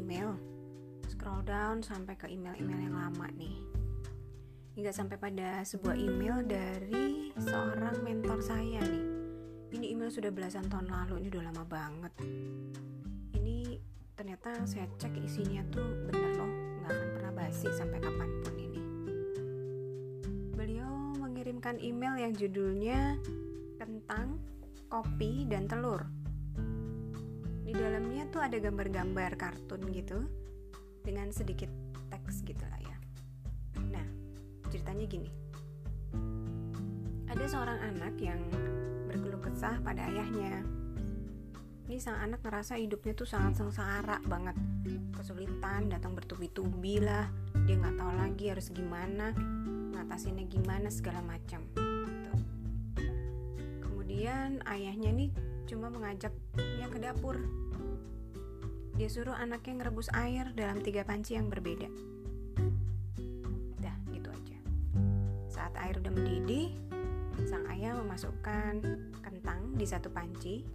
email. Scroll down sampai ke email-email yang lama nih. Hingga sampai pada sebuah email dari seorang mentor saya nih. Ini email sudah belasan tahun lalu, ini udah lama banget. Ini ternyata saya cek isinya tuh bener loh, nggak akan pernah basi sampai kapan pun ini. Beliau mengirimkan email yang judulnya kentang, kopi, dan telur di dalamnya tuh ada gambar-gambar kartun gitu dengan sedikit teks gitu lah ya. Nah ceritanya gini. Ada seorang anak yang berkeluh kesah pada ayahnya. Ini sang anak ngerasa hidupnya tuh sangat sengsara banget. Kesulitan datang bertubi-tubi lah. Dia nggak tahu lagi harus gimana ngatasinnya gimana segala macam gitu. kemudian ayahnya nih cuma mengajaknya ke dapur. Dia suruh anaknya ngerebus air dalam tiga panci yang berbeda. Dah, gitu aja. Saat air udah mendidih, sang ayah memasukkan kentang di satu panci,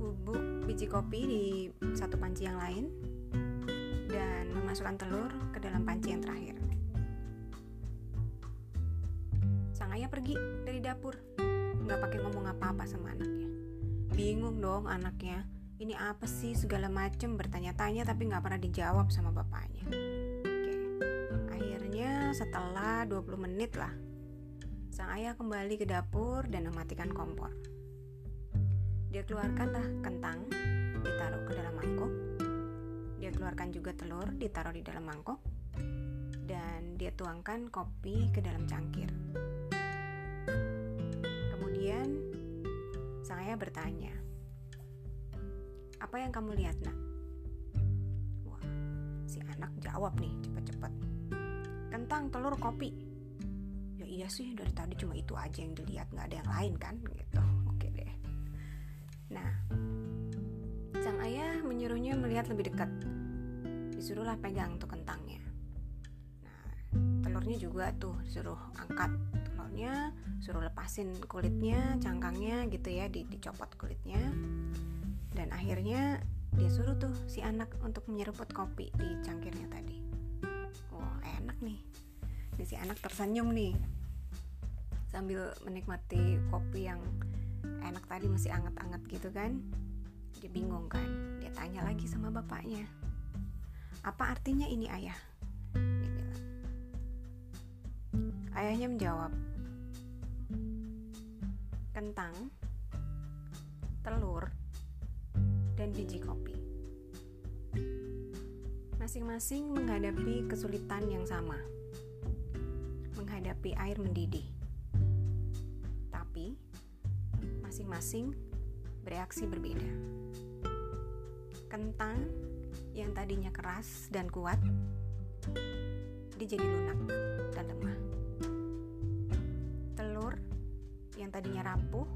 bubuk biji kopi di satu panci yang lain, dan memasukkan telur ke dalam panci yang terakhir. Sang ayah pergi dari dapur nggak pakai ngomong apa-apa sama anaknya. Bingung dong anaknya ini apa sih? segala macem bertanya-tanya tapi nggak pernah dijawab sama bapaknya. Oke akhirnya setelah 20 menit lah sang ayah kembali ke dapur dan mematikan kompor. Dia keluarkan lah kentang ditaruh ke dalam mangkok. Dia keluarkan juga telur ditaruh di dalam mangkok. Dan dia tuangkan kopi ke dalam cangkir Kemudian saya bertanya, apa yang kamu lihat nak? Wah, si anak jawab nih cepet-cepet. Kentang, telur, kopi. Ya iya sih dari tadi cuma itu aja yang dilihat nggak ada yang lain kan gitu. Oke deh. Nah, sang ayah menyuruhnya melihat lebih dekat. Disuruhlah pegang tuh kentangnya. Nah, telurnya juga tuh disuruh angkat telurnya suruh lepasin kulitnya cangkangnya gitu ya di, dicopot kulitnya. Dan akhirnya dia suruh tuh si anak untuk menyeruput kopi di cangkirnya tadi. Wah enak nih. Ini si anak tersenyum nih. Sambil menikmati kopi yang enak tadi masih anget-anget gitu kan. Dia bingung kan. Dia tanya lagi sama bapaknya. Apa artinya ini ayah? Ayahnya menjawab kentang, telur, dan biji kopi. Masing-masing menghadapi kesulitan yang sama, menghadapi air mendidih. Tapi, masing-masing bereaksi berbeda. Kentang yang tadinya keras dan kuat, dia jadi lunak dan lemah yang tadinya rapuh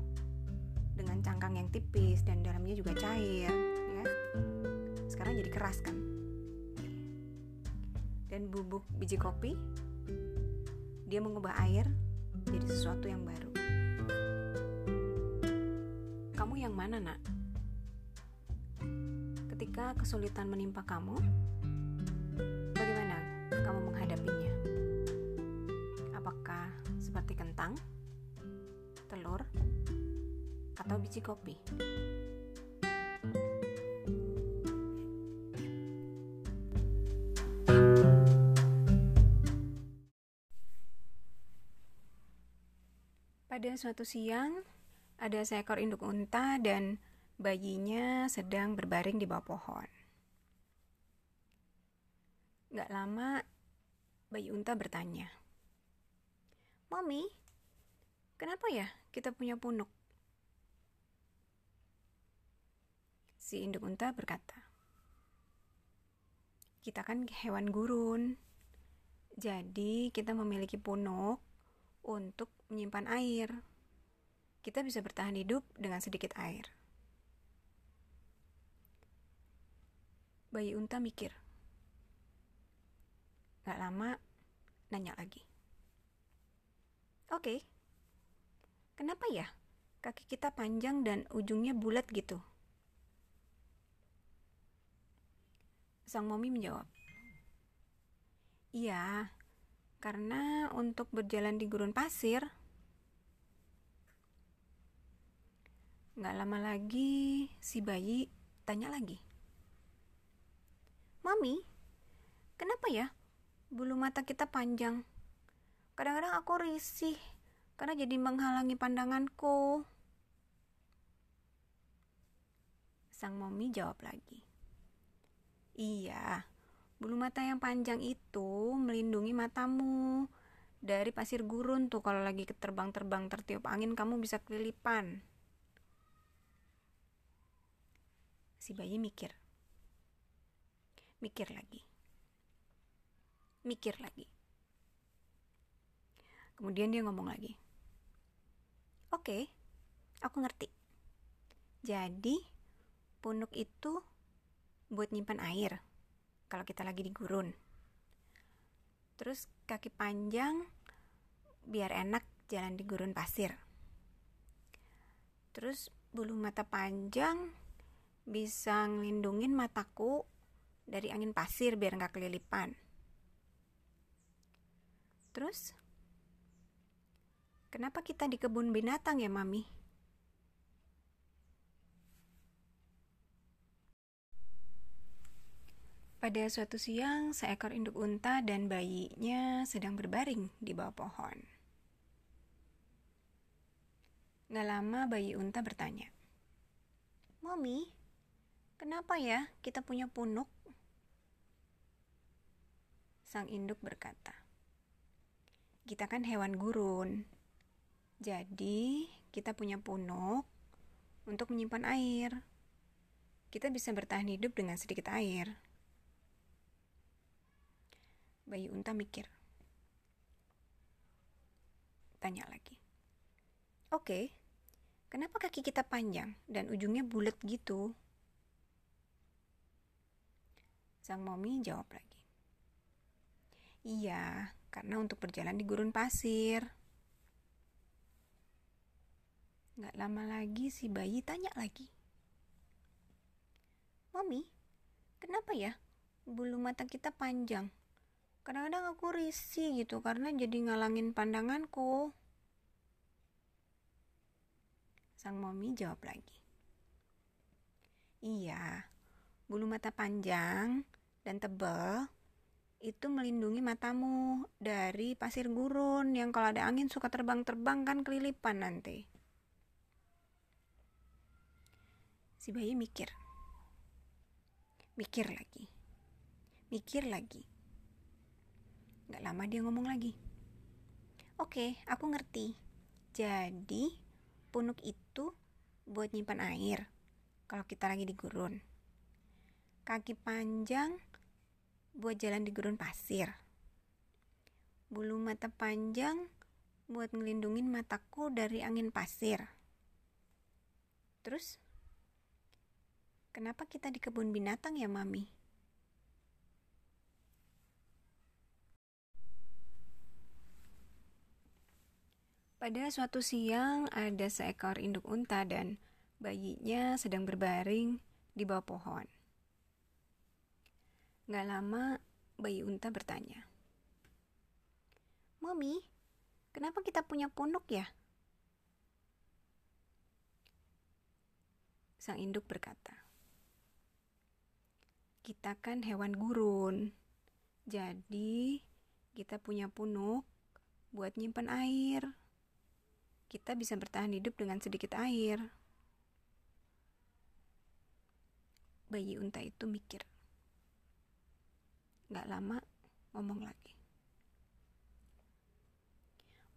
dengan cangkang yang tipis dan dalamnya juga cair ya. Sekarang jadi keras kan? Dan bubuk biji kopi dia mengubah air jadi sesuatu yang baru. Kamu yang mana nak? Ketika kesulitan menimpa kamu bagaimana kamu menghadapinya? Apakah seperti kentang telur, atau biji kopi. Pada suatu siang, ada seekor induk unta dan bayinya sedang berbaring di bawah pohon. Gak lama, bayi unta bertanya, Mami, Kenapa ya kita punya punuk? Si induk unta berkata, kita kan hewan gurun. Jadi kita memiliki punuk untuk menyimpan air. Kita bisa bertahan hidup dengan sedikit air. Bayi unta mikir. Gak lama, nanya lagi. Oke, okay, Kenapa ya? Kaki kita panjang dan ujungnya bulat gitu. Sang Momi menjawab, Iya, karena untuk berjalan di gurun pasir, Gak lama lagi si bayi tanya lagi. Mami, kenapa ya bulu mata kita panjang? Kadang-kadang aku risih karena jadi menghalangi pandanganku. Sang Mami jawab lagi. Iya, bulu mata yang panjang itu melindungi matamu dari pasir gurun tuh kalau lagi terbang-terbang tertiup angin kamu bisa kelilipan. Si bayi mikir. Mikir lagi. Mikir lagi. Kemudian dia ngomong lagi. Oke, aku ngerti. Jadi, punuk itu buat nyimpan air kalau kita lagi di gurun. Terus kaki panjang biar enak jalan di gurun pasir. Terus bulu mata panjang bisa ngelindungin mataku dari angin pasir biar nggak kelilipan. Terus, kenapa kita di kebun binatang ya, Mami? Pada suatu siang, seekor induk unta dan bayinya sedang berbaring di bawah pohon. Gak lama bayi unta bertanya, Mami, Kenapa ya kita punya punuk? Sang induk berkata, Kita kan hewan gurun. Jadi, kita punya punuk untuk menyimpan air. Kita bisa bertahan hidup dengan sedikit air. Bayi unta mikir. Tanya lagi. Oke, kenapa kaki kita panjang dan ujungnya bulat gitu? Sang Momi jawab lagi. Iya, karena untuk berjalan di gurun pasir. Gak lama lagi si bayi tanya lagi. Mami, kenapa ya bulu mata kita panjang? Kadang-kadang aku risih gitu karena jadi ngalangin pandanganku. Sang Momi jawab lagi. Iya, Bulu mata panjang dan tebal itu melindungi matamu dari pasir gurun yang kalau ada angin suka terbang-terbang kan kelilipan nanti. Si bayi mikir. Mikir lagi. Mikir lagi. Gak lama dia ngomong lagi. Oke, aku ngerti. Jadi, punuk itu buat nyimpan air kalau kita lagi di gurun kaki panjang buat jalan di gurun pasir. Bulu mata panjang buat ngelindungin mataku dari angin pasir. Terus, kenapa kita di kebun binatang ya, Mami? Pada suatu siang, ada seekor induk unta dan bayinya sedang berbaring di bawah pohon. Gak lama, bayi unta bertanya. Mami, kenapa kita punya punuk ya? Sang induk berkata, kita kan hewan gurun, jadi kita punya punuk buat nyimpan air. Kita bisa bertahan hidup dengan sedikit air. Bayi unta itu mikir, Gak lama ngomong lagi.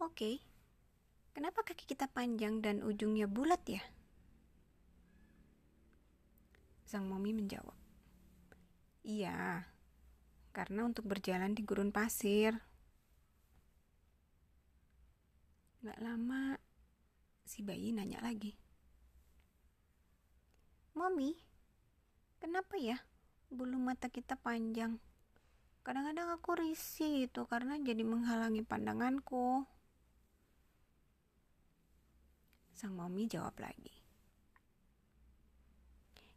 Oke, kenapa kaki kita panjang dan ujungnya bulat ya? Sang Momi menjawab. Iya, karena untuk berjalan di gurun pasir. Gak lama, si bayi nanya lagi. Mami, kenapa ya bulu mata kita panjang? kadang-kadang aku risih itu karena jadi menghalangi pandanganku sang mami jawab lagi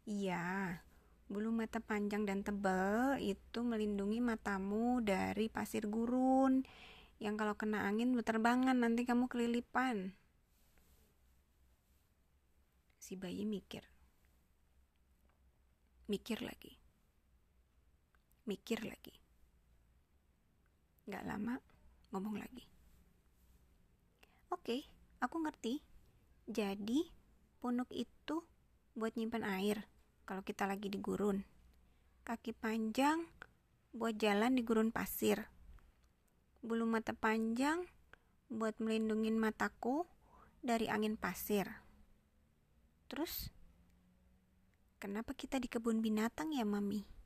iya Bulu mata panjang dan tebal itu melindungi matamu dari pasir gurun yang kalau kena angin berterbangan nanti kamu kelilipan. Si bayi mikir. Mikir lagi. Mikir lagi. Gak lama ngomong lagi. Oke, aku ngerti. Jadi, punuk itu buat nyimpan air kalau kita lagi di gurun. Kaki panjang buat jalan di gurun pasir. Bulu mata panjang buat melindungi mataku dari angin pasir. Terus, kenapa kita di kebun binatang ya, Mami?